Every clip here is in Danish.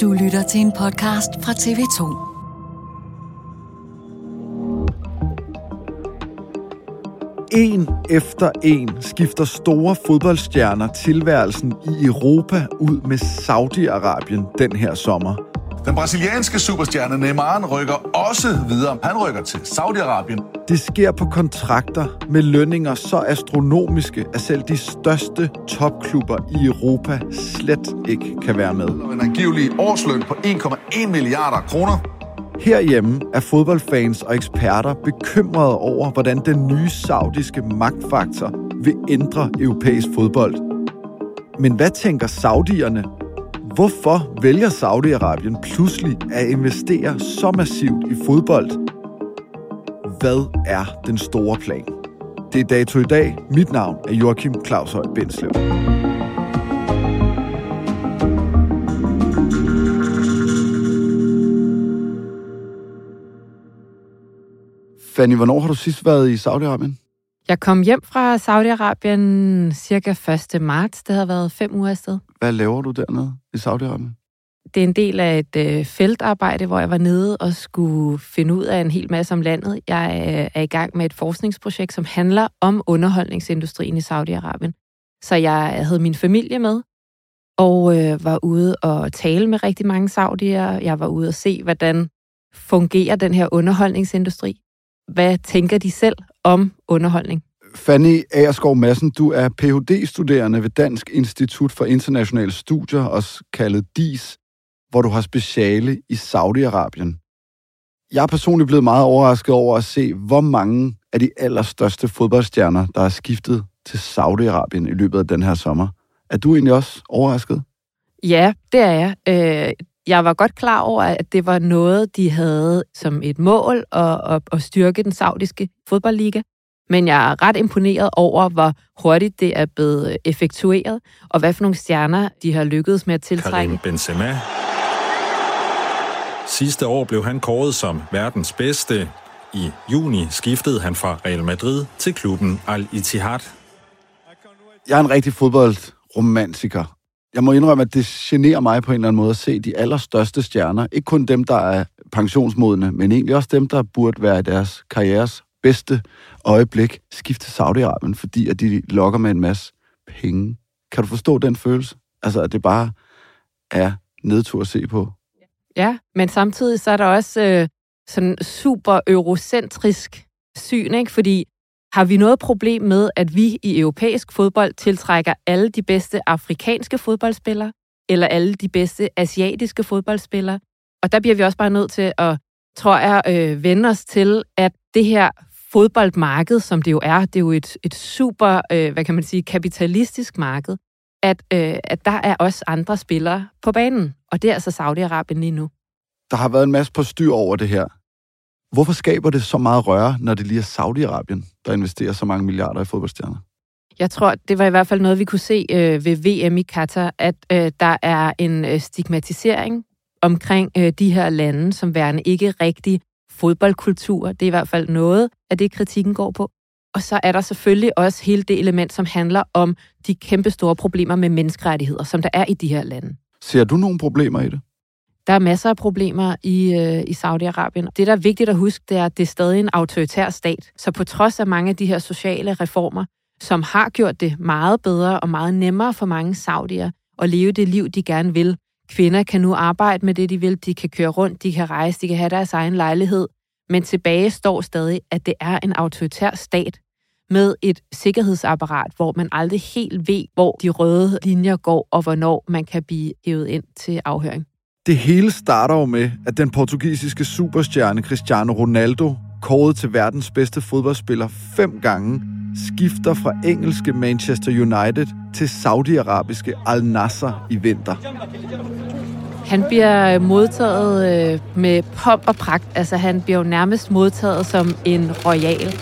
Du lytter til en podcast fra TV2. En efter en skifter store fodboldstjerner tilværelsen i Europa ud med Saudi-Arabien den her sommer. Den brasilianske superstjerne Neymar rykker også videre. Han rykker til Saudi-Arabien. Det sker på kontrakter med lønninger så astronomiske, at selv de største topklubber i Europa slet ikke kan være med. En angivelig årsløn på 1,1 milliarder kroner. Herhjemme er fodboldfans og eksperter bekymrede over, hvordan den nye saudiske magtfaktor vil ændre europæisk fodbold. Men hvad tænker saudierne? Hvorfor vælger Saudi-Arabien pludselig at investere så massivt i fodbold? Hvad er den store plan? Det er dato i dag. Mit navn er Joachim Claus Høj Bindslev. Fanny, hvornår har du sidst været i Saudi-Arabien? Jeg kom hjem fra Saudi-Arabien cirka 1. marts. Det havde været fem uger afsted. Hvad laver du dernede i Saudi-Arabien? Det er en del af et øh, feltarbejde, hvor jeg var nede og skulle finde ud af en hel masse om landet. Jeg øh, er i gang med et forskningsprojekt, som handler om underholdningsindustrien i Saudi-Arabien. Så jeg havde min familie med, og øh, var ude og tale med rigtig mange saudier. Jeg var ude og se, hvordan fungerer den her underholdningsindustri. Hvad tænker de selv om underholdning? Fanny Aerskov Madsen, du er Ph.D.-studerende ved Dansk Institut for Internationale Studier, også kaldet DIS, hvor du har speciale i Saudi-Arabien. Jeg er personligt blevet meget overrasket over at se, hvor mange af de allerstørste fodboldstjerner, der er skiftet til Saudi-Arabien i løbet af den her sommer. Er du egentlig også overrasket? Ja, det er jeg. Øh, jeg var godt klar over, at det var noget, de havde som et mål at, at, at styrke den saudiske fodboldliga. Men jeg er ret imponeret over, hvor hurtigt det er blevet effektueret, og hvad for nogle stjerner de har lykkedes med at tiltrække. Karim Benzema. Sidste år blev han kåret som verdens bedste. I juni skiftede han fra Real Madrid til klubben Al-Ittihad. Jeg er en rigtig fodboldromantiker. Jeg må indrømme, at det generer mig på en eller anden måde at se de allerstørste stjerner. Ikke kun dem, der er pensionsmodne, men egentlig også dem, der burde være i deres karrieres bedste øjeblik, skifte til Saudi-Arabien, fordi at de lokker med en masse penge. Kan du forstå den følelse? Altså, at det bare er nedtur at se på. Ja, men samtidig så er der også øh, sådan super eurocentrisk syn, ikke? Fordi har vi noget problem med, at vi i europæisk fodbold tiltrækker alle de bedste afrikanske fodboldspillere, eller alle de bedste asiatiske fodboldspillere? Og der bliver vi også bare nødt til at, tror jeg, øh, vende os til, at det her fodboldmarked, som det jo er, det er jo et, et super, øh, hvad kan man sige, kapitalistisk marked, at, øh, at der er også andre spillere på banen. Og det er altså Saudi-Arabien lige nu. Der har været en masse på styr over det her. Hvorfor skaber det så meget røre, når det lige er Saudi-Arabien, der investerer så mange milliarder i fodboldstjerner? Jeg tror, det var i hvert fald noget, vi kunne se øh, ved VM i Katar, at øh, der er en øh, stigmatisering omkring øh, de her lande, som værende ikke rigtig fodboldkultur. Det er i hvert fald noget af det, kritikken går på. Og så er der selvfølgelig også hele det element, som handler om de kæmpe store problemer med menneskerettigheder, som der er i de her lande. Ser du nogle problemer i det? Der er masser af problemer i, øh, i Saudi-Arabien. Det, der er vigtigt at huske, det er, at det er stadig en autoritær stat. Så på trods af mange af de her sociale reformer, som har gjort det meget bedre og meget nemmere for mange saudier at leve det liv, de gerne vil. Kvinder kan nu arbejde med det, de vil. De kan køre rundt, de kan rejse, de kan have deres egen lejlighed. Men tilbage står stadig, at det er en autoritær stat med et sikkerhedsapparat, hvor man aldrig helt ved, hvor de røde linjer går, og hvornår man kan blive hævet ind til afhøring. Det hele starter jo med, at den portugisiske superstjerne Cristiano Ronaldo, kåret til verdens bedste fodboldspiller fem gange, skifter fra engelske Manchester United til saudiarabiske Al Nassr i vinter. Han bliver modtaget øh, med pop og pragt. Altså, han bliver jo nærmest modtaget som en royal.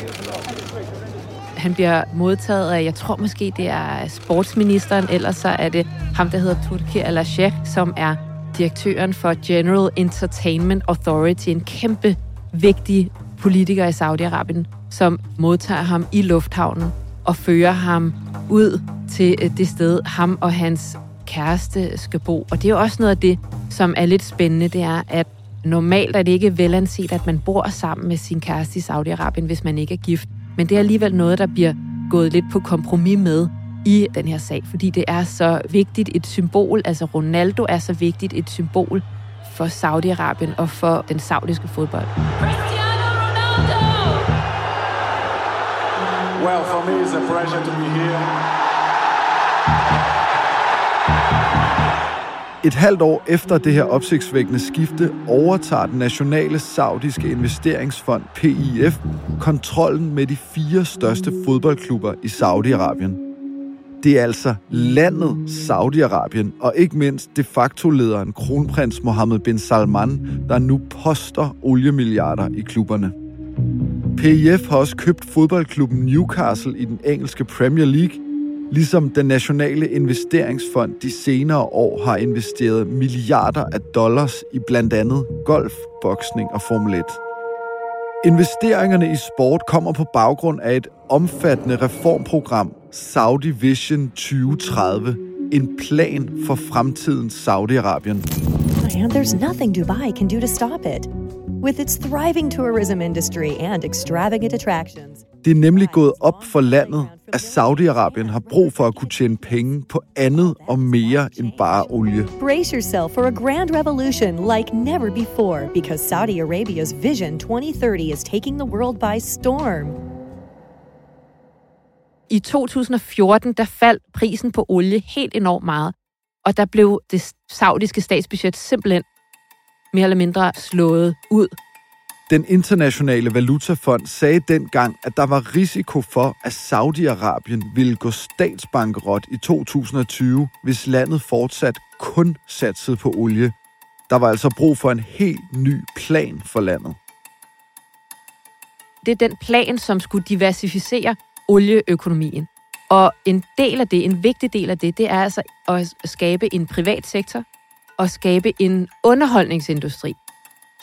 Han bliver modtaget af, jeg tror måske, det er sportsministeren, ellers så er det ham, der hedder Turki al som er direktøren for General Entertainment Authority, en kæmpe vigtig politiker i Saudi-Arabien, som modtager ham i lufthavnen og fører ham ud til øh, det sted, ham og hans kæreste skal bo. Og det er jo også noget af det, som er lidt spændende, det er, at normalt er det ikke velanset, at man bor sammen med sin kæreste i Saudi-Arabien, hvis man ikke er gift. Men det er alligevel noget, der bliver gået lidt på kompromis med i den her sag, fordi det er så vigtigt et symbol, altså Ronaldo er så vigtigt et symbol for Saudi-Arabien og for den saudiske fodbold. Cristiano Ronaldo! Well, for me it's a pleasure to be here. Et halvt år efter det her opsigtsvækkende skifte overtager den nationale saudiske investeringsfond PIF kontrollen med de fire største fodboldklubber i Saudi-Arabien. Det er altså landet Saudi-Arabien, og ikke mindst de facto-lederen kronprins Mohammed bin Salman, der nu poster oliemilliarder i klubberne. PIF har også købt fodboldklubben Newcastle i den engelske Premier League, ligesom den nationale investeringsfond de senere år har investeret milliarder af dollars i blandt andet golf, boksning og Formel 1. Investeringerne i sport kommer på baggrund af et omfattende reformprogram, Saudi Vision 2030, en plan for fremtidens Saudi-Arabien. There's nothing Dubai can do to stop it. With its thriving tourism industry and extravagant attractions. Det er nemlig gået op for landet, at Saudi-Arabien har brug for at kunne tjene penge på andet og mere end bare olie. Brace yourself for a grand revolution like never before because Saudi Arabia's Vision 2030 is taking the world by storm. I 2014 der faldt prisen på olie helt enormt meget, og der blev det saudiske statsbudget simpelthen mere eller mindre slået ud. Den internationale valutafond sagde dengang, at der var risiko for, at Saudi-Arabien ville gå statsbankerot i 2020, hvis landet fortsat kun satsede på olie. Der var altså brug for en helt ny plan for landet. Det er den plan, som skulle diversificere olieøkonomien. Og en del af det, en vigtig del af det, det er altså at skabe en privat sektor og skabe en underholdningsindustri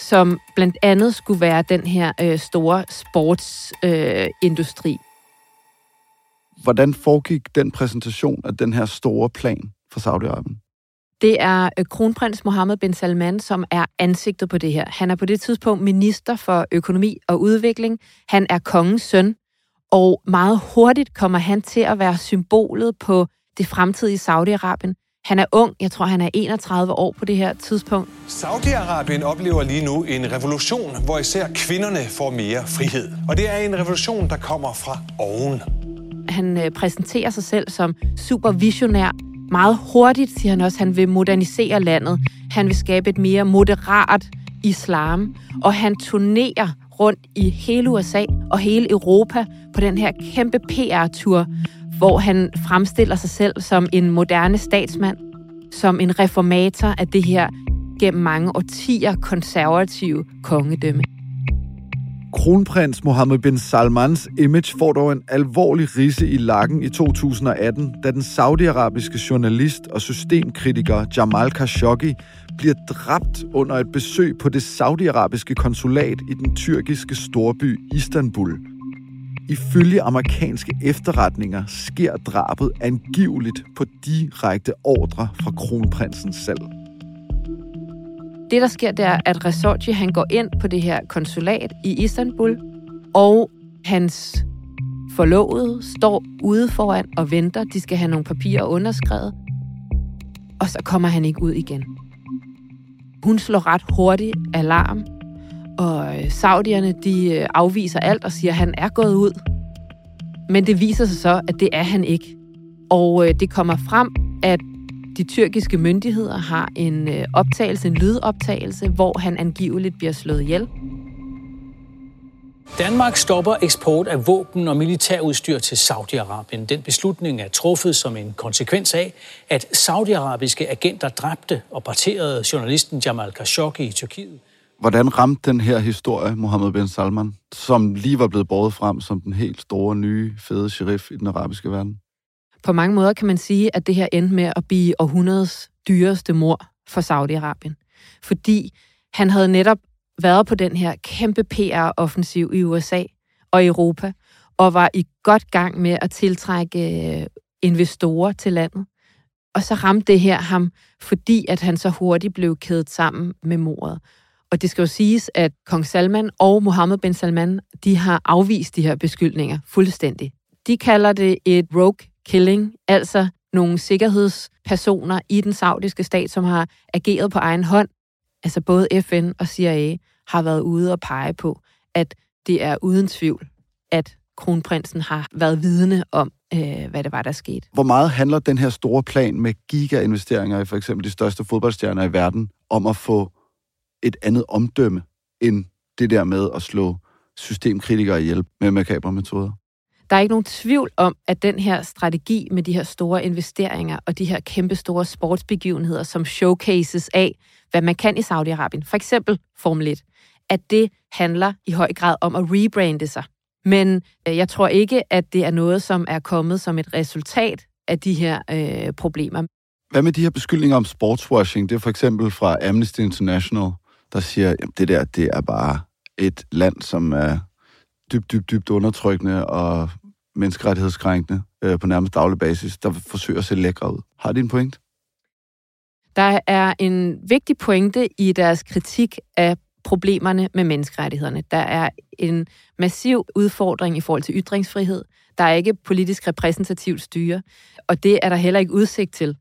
som blandt andet skulle være den her øh, store sportsindustri. Øh, Hvordan foregik den præsentation af den her store plan for Saudi-Arabien? Det er øh, kronprins Mohammed bin Salman, som er ansigtet på det her. Han er på det tidspunkt minister for økonomi og udvikling. Han er kongens søn, og meget hurtigt kommer han til at være symbolet på det fremtidige Saudi-Arabien. Han er ung, jeg tror han er 31 år på det her tidspunkt. Saudi-Arabien oplever lige nu en revolution, hvor især kvinderne får mere frihed. Og det er en revolution, der kommer fra oven. Han øh, præsenterer sig selv som supervisionær. Meget hurtigt siger han også, at han vil modernisere landet. Han vil skabe et mere moderat islam. Og han turnerer rundt i hele USA og hele Europa på den her kæmpe PR-tur, hvor han fremstiller sig selv som en moderne statsmand, som en reformator af det her gennem mange årtier konservative kongedømme. Kronprins Mohammed bin Salmans image får dog en alvorlig rise i lakken i 2018, da den saudiarabiske journalist og systemkritiker Jamal Khashoggi bliver dræbt under et besøg på det saudiarabiske konsulat i den tyrkiske storby Istanbul. Ifølge amerikanske efterretninger sker drabet angiveligt på direkte ordre fra kronprinsen selv. Det, der sker, det er, at Khashoggi han går ind på det her konsulat i Istanbul, og hans forlovede står ude foran og venter. De skal have nogle papirer underskrevet. Og så kommer han ikke ud igen. Hun slår ret hurtigt alarm, og øh, saudierne de øh, afviser alt og siger, at han er gået ud. Men det viser sig så, at det er han ikke. Og øh, det kommer frem, at de tyrkiske myndigheder har en optagelse, en lydoptagelse, hvor han angiveligt bliver slået ihjel. Danmark stopper eksport af våben og militærudstyr til Saudi-Arabien. Den beslutning er truffet som en konsekvens af, at saudiarabiske agenter dræbte og parterede journalisten Jamal Khashoggi i Tyrkiet. Hvordan ramte den her historie Mohammed bin Salman, som lige var blevet båret frem som den helt store, nye, fede sheriff i den arabiske verden? På mange måder kan man sige, at det her endte med at blive århundredes dyreste mor for Saudi-Arabien. Fordi han havde netop været på den her kæmpe PR-offensiv i USA og Europa, og var i godt gang med at tiltrække øh, investorer til landet. Og så ramte det her ham, fordi at han så hurtigt blev kædet sammen med mordet. Og det skal jo siges, at kong Salman og Mohammed bin Salman, de har afvist de her beskyldninger fuldstændig. De kalder det et rogue killing, altså nogle sikkerhedspersoner i den saudiske stat, som har ageret på egen hånd. Altså både FN og CIA har været ude og pege på, at det er uden tvivl, at kronprinsen har været vidne om, øh, hvad det var, der skete. Hvor meget handler den her store plan med giga-investeringer i for eksempel de største fodboldstjerner i verden om at få et andet omdømme end det der med at slå systemkritikere ihjel med makabre metoder? Der er ikke nogen tvivl om, at den her strategi med de her store investeringer og de her kæmpe store sportsbegivenheder, som showcases af, hvad man kan i Saudi-Arabien, for eksempel Formel 1, at det handler i høj grad om at rebrande sig. Men øh, jeg tror ikke, at det er noget, som er kommet som et resultat af de her øh, problemer. Hvad med de her beskyldninger om sportswashing? Det er for eksempel fra Amnesty International, der siger, at det der, det er bare et land, som er dybt, dybt, dybt undertrykkende og menneskerettighedskrænkende øh, på nærmest daglig basis, der forsøger at se lækre ud. Har de en point? Der er en vigtig pointe i deres kritik af problemerne med menneskerettighederne. Der er en massiv udfordring i forhold til ytringsfrihed. Der er ikke politisk repræsentativt styre, og det er der heller ikke udsigt til.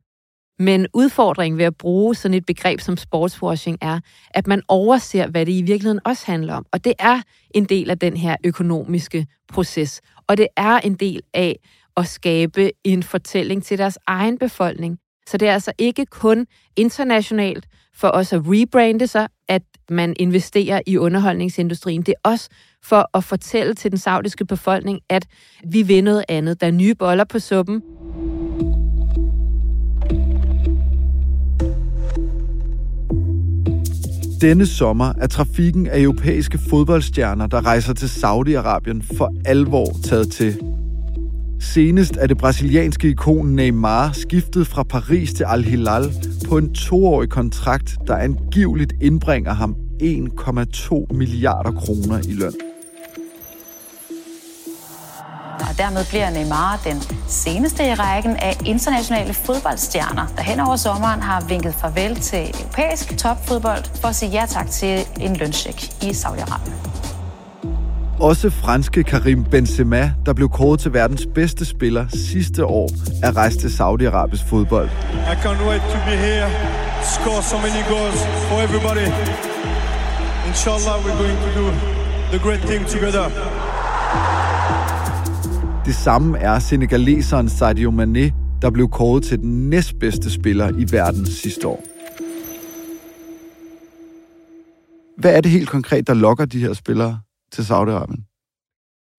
Men udfordringen ved at bruge sådan et begreb som sportswashing er, at man overser, hvad det i virkeligheden også handler om. Og det er en del af den her økonomiske proces. Og det er en del af at skabe en fortælling til deres egen befolkning. Så det er altså ikke kun internationalt for os at rebrande sig, at man investerer i underholdningsindustrien. Det er også for at fortælle til den saudiske befolkning, at vi vil noget andet. Der er nye boller på suppen. Denne sommer er trafikken af europæiske fodboldstjerner, der rejser til Saudi-Arabien, for alvor taget til. Senest er det brasilianske ikon Neymar skiftet fra Paris til Al-Hilal på en toårig kontrakt, der angiveligt indbringer ham 1,2 milliarder kroner i løn. Og dermed bliver Neymar den seneste i rækken af internationale fodboldstjerner, der hen over sommeren har vinket farvel til europæisk topfodbold for at sige ja tak til en løncheck i Saudi-Arabien. Også franske Karim Benzema, der blev kåret til verdens bedste spiller sidste år, er rejst til Saudi-Arabisk fodbold. I can't wait to be here, score so many goals for everybody. Inshallah, we're going to do the great thing together. Det samme er senegaleseren Sadio Mane, der blev kåret til den næstbedste spiller i verden sidste år. Hvad er det helt konkret, der lokker de her spillere til Saudi-Arabien?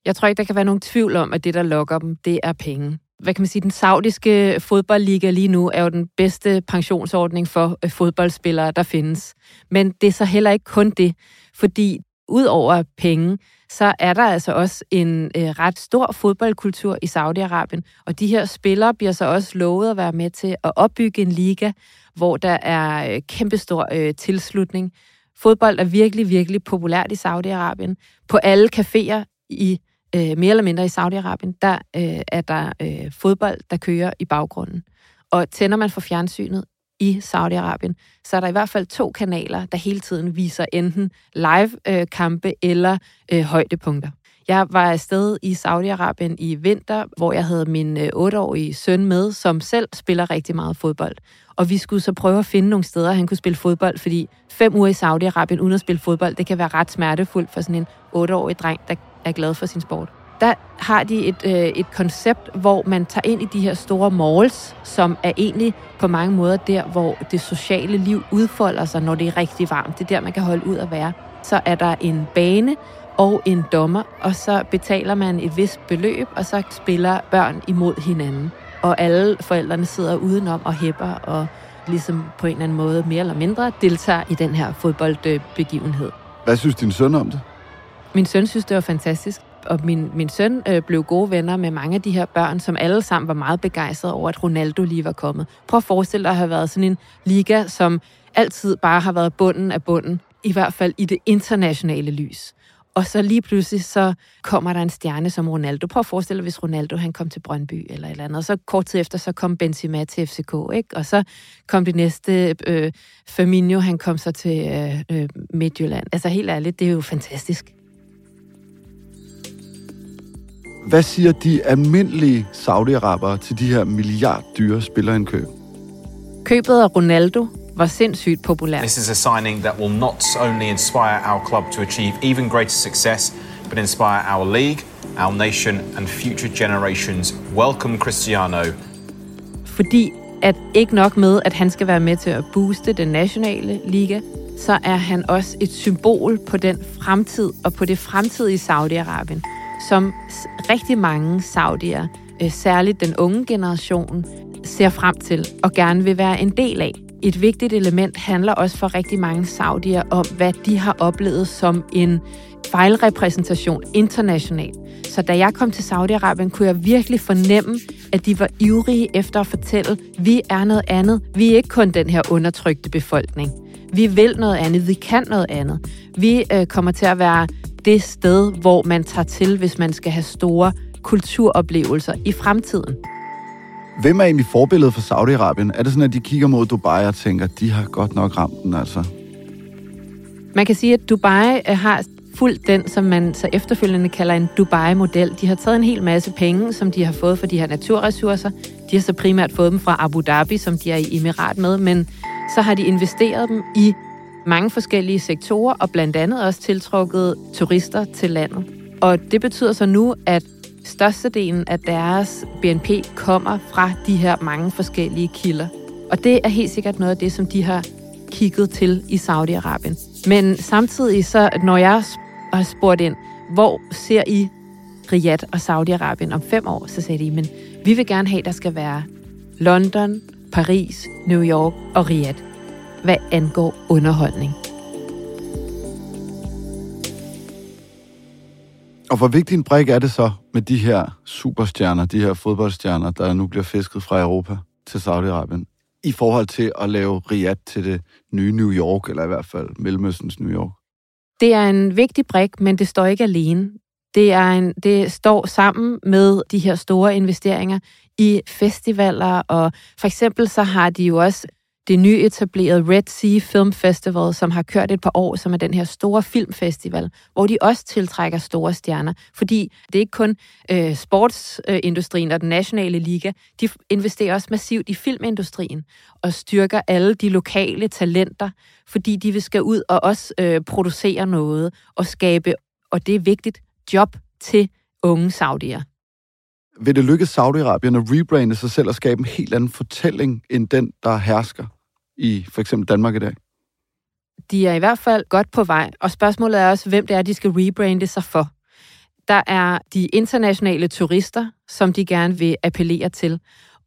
Jeg tror ikke, der kan være nogen tvivl om, at det, der lokker dem, det er penge. Hvad kan man sige, den saudiske fodboldliga lige nu er jo den bedste pensionsordning for øh, fodboldspillere, der findes. Men det er så heller ikke kun det, fordi ud over penge, så er der altså også en øh, ret stor fodboldkultur i Saudi-Arabien, og de her spillere bliver så også lovet at være med til at opbygge en liga, hvor der er øh, kæmpestor øh, tilslutning. Fodbold er virkelig, virkelig populært i Saudi-Arabien. På alle caféer i øh, mere eller mindre i Saudi-Arabien, der øh, er der øh, fodbold, der kører i baggrunden. Og tænder man for fjernsynet i Saudi-Arabien, så er der i hvert fald to kanaler, der hele tiden viser enten live-kampe øh, eller øh, højdepunkter. Jeg var afsted i Saudi-Arabien i vinter, hvor jeg havde min øh, 8-årige søn med, som selv spiller rigtig meget fodbold. Og vi skulle så prøve at finde nogle steder, han kunne spille fodbold, fordi fem uger i Saudi-Arabien uden at spille fodbold, det kan være ret smertefuldt for sådan en 8-årig dreng, der er glad for sin sport. Der har de et, øh, et koncept, hvor man tager ind i de her store malls, som er egentlig på mange måder der, hvor det sociale liv udfolder sig, når det er rigtig varmt. Det er der, man kan holde ud at være. Så er der en bane og en dommer, og så betaler man et vist beløb, og så spiller børn imod hinanden. Og alle forældrene sidder udenom og hæpper og ligesom på en eller anden måde mere eller mindre deltager i den her fodboldbegivenhed. Hvad synes din søn om det? Min søn synes, det var fantastisk. Og min, min søn øh, blev gode venner med mange af de her børn, som alle sammen var meget begejstrede over, at Ronaldo lige var kommet. Prøv at forestille dig at have været sådan en liga, som altid bare har været bunden af bunden. I hvert fald i det internationale lys. Og så lige pludselig, så kommer der en stjerne som Ronaldo. Prøv at forestille dig, hvis Ronaldo han kom til Brøndby eller et eller andet. Og så kort tid efter, så kom Benzema til FCK, ikke? Og så kom det næste, øh, Firmino, han kom så til øh, øh, Midtjylland. Altså helt ærligt, det er jo fantastisk. Hvad siger de almindelige Saudi-Arabere til de her milliarddyre spillerindkøb? Købet af Ronaldo var sindssygt populært. This is a signing that will not only inspire our club to achieve even greater success, but inspire our league, our nation and future generations. Welcome Cristiano. Fordi at ikke nok med, at han skal være med til at booste den nationale liga, så er han også et symbol på den fremtid og på det fremtidige Saudi-Arabien, som rigtig mange saudier, øh, særligt den unge generation, ser frem til og gerne vil være en del af. Et vigtigt element handler også for rigtig mange saudier om, hvad de har oplevet som en fejlrepræsentation internationalt. Så da jeg kom til Saudi-Arabien, kunne jeg virkelig fornemme, at de var ivrige efter at fortælle, vi er noget andet. Vi er ikke kun den her undertrykte befolkning. Vi vil noget andet. Vi kan noget andet. Vi øh, kommer til at være det sted, hvor man tager til, hvis man skal have store kulturoplevelser i fremtiden. Hvem er egentlig forbilledet for Saudi-Arabien? Er det sådan, at de kigger mod Dubai og tænker, de har godt nok ramt den, altså? Man kan sige, at Dubai øh, har fuldt den, som man så efterfølgende kalder en Dubai-model. De har taget en hel masse penge, som de har fået for de her naturressourcer. De har så primært fået dem fra Abu Dhabi, som de er i emirat med, men så har de investeret dem i mange forskellige sektorer, og blandt andet også tiltrukket turister til landet. Og det betyder så nu, at størstedelen af deres BNP kommer fra de her mange forskellige kilder. Og det er helt sikkert noget af det, som de har kigget til i Saudi-Arabien. Men samtidig så, når jeg har spurgt ind, hvor ser I Riyadh og Saudi-Arabien om fem år, så sagde de, men vi vil gerne have, at der skal være London, Paris, New York og Riyadh, hvad angår underholdning. Og hvor vigtig en brik er det så med de her superstjerner, de her fodboldstjerner, der nu bliver fisket fra Europa til Saudi-Arabien, i forhold til at lave Riyadh til det nye New York, eller i hvert fald Mellemøstens New York? Det er en vigtig brik, men det står ikke alene. Det, er en, det står sammen med de her store investeringer i festivaler, og for eksempel så har de jo også det nyetablerede Red Sea Film Festival, som har kørt et par år, som er den her store filmfestival, hvor de også tiltrækker store stjerner. Fordi det er ikke kun øh, sportsindustrien og den nationale liga, de investerer også massivt i filmindustrien og styrker alle de lokale talenter, fordi de vil skal ud og også øh, producere noget og skabe, og det er vigtigt, job til unge saudier. Vil det lykkes Saudi-Arabien at rebrande sig selv og skabe en helt anden fortælling, end den, der hersker i for eksempel Danmark i dag? De er i hvert fald godt på vej, og spørgsmålet er også, hvem det er, de skal rebrande sig for. Der er de internationale turister, som de gerne vil appellere til.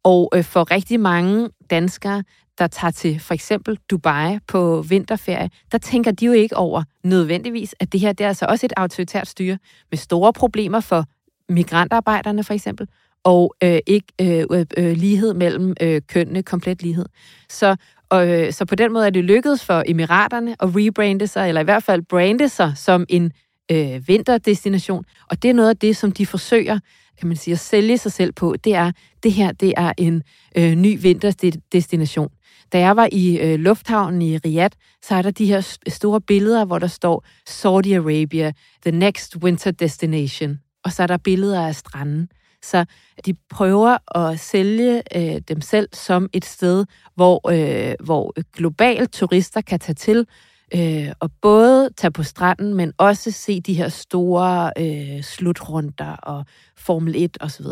Og øh, for rigtig mange danskere, der tager til for eksempel Dubai på vinterferie, der tænker de jo ikke over nødvendigvis, at det her det er altså også et autoritært styre med store problemer for migrantarbejderne for eksempel, og øh, ikke øh, øh, lighed mellem øh, kønnene, komplet lighed. Så, og, øh, så på den måde er det lykkedes for emiraterne at rebrande sig, eller i hvert fald brande sig som en øh, vinterdestination. Og det er noget af det, som de forsøger, kan man sige, at sælge sig selv på. Det er, det her det er en øh, ny vinterdestination. Da jeg var i øh, lufthavnen i Riyadh, så er der de her store billeder, hvor der står Saudi Arabia, the next winter destination. Og så er der billeder af stranden. Så de prøver at sælge øh, dem selv som et sted, hvor, øh, hvor globale turister kan tage til øh, og både tage på stranden, men også se de her store øh, slutrunder og Formel 1 osv.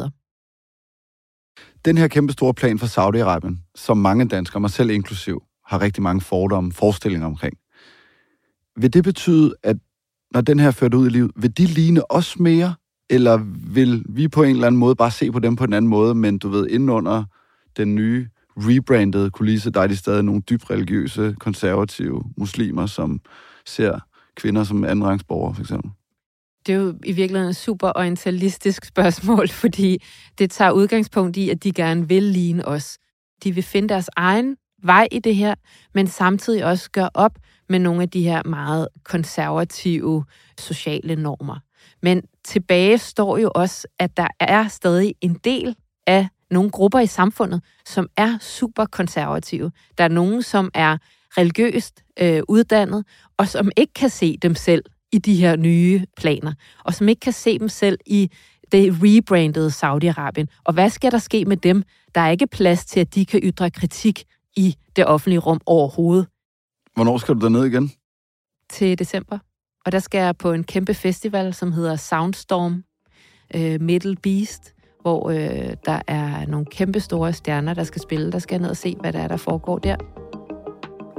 Den her kæmpe store plan for Saudi-Arabien, som mange danskere, mig selv inklusiv, har rigtig mange fordomme, forestillinger omkring. Vil det betyde, at når den her er ført ud i livet, vil de ligne os mere, eller vil vi på en eller anden måde bare se på dem på en anden måde, men du ved, indenunder den nye rebrandede kulisse, der er de stadig nogle dybt religiøse, konservative muslimer, som ser kvinder som andenrangsborgere, for eksempel? Det er jo i virkeligheden et super orientalistisk spørgsmål, fordi det tager udgangspunkt i, at de gerne vil ligne os. De vil finde deres egen vej i det her, men samtidig også gøre op med nogle af de her meget konservative sociale normer. Men tilbage står jo også, at der er stadig en del af nogle grupper i samfundet, som er super konservative. Der er nogen, som er religiøst øh, uddannet, og som ikke kan se dem selv i de her nye planer, og som ikke kan se dem selv i det rebrandede Saudi-Arabien. Og hvad skal der ske med dem? Der er ikke plads til, at de kan ytre kritik i det offentlige rum overhovedet. Hvornår skal du derned igen? Til december. Og der skal jeg på en kæmpe festival, som hedder Soundstorm øh, Middle Beast, hvor øh, der er nogle kæmpe store stjerner, der skal spille. Der skal jeg ned og se, hvad der er, der foregår der.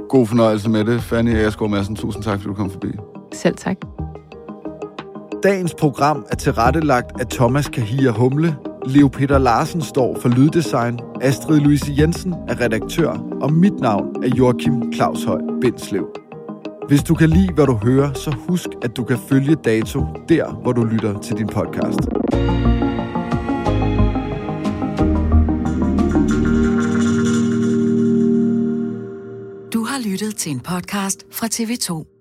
God fornøjelse med det, Fanny Agerskov Madsen. Tusind tak, fordi du kom forbi. Selv tak. Dagens program er tilrettelagt af Thomas Kahir Humle. Leo Peter Larsen står for lyddesign. Astrid Louise Jensen er redaktør. Og mit navn er Joachim Claus Høj Bindslev. Hvis du kan lide, hvad du hører, så husk, at du kan følge Dato der, hvor du lytter til din podcast. Du har lyttet til en podcast fra TV2.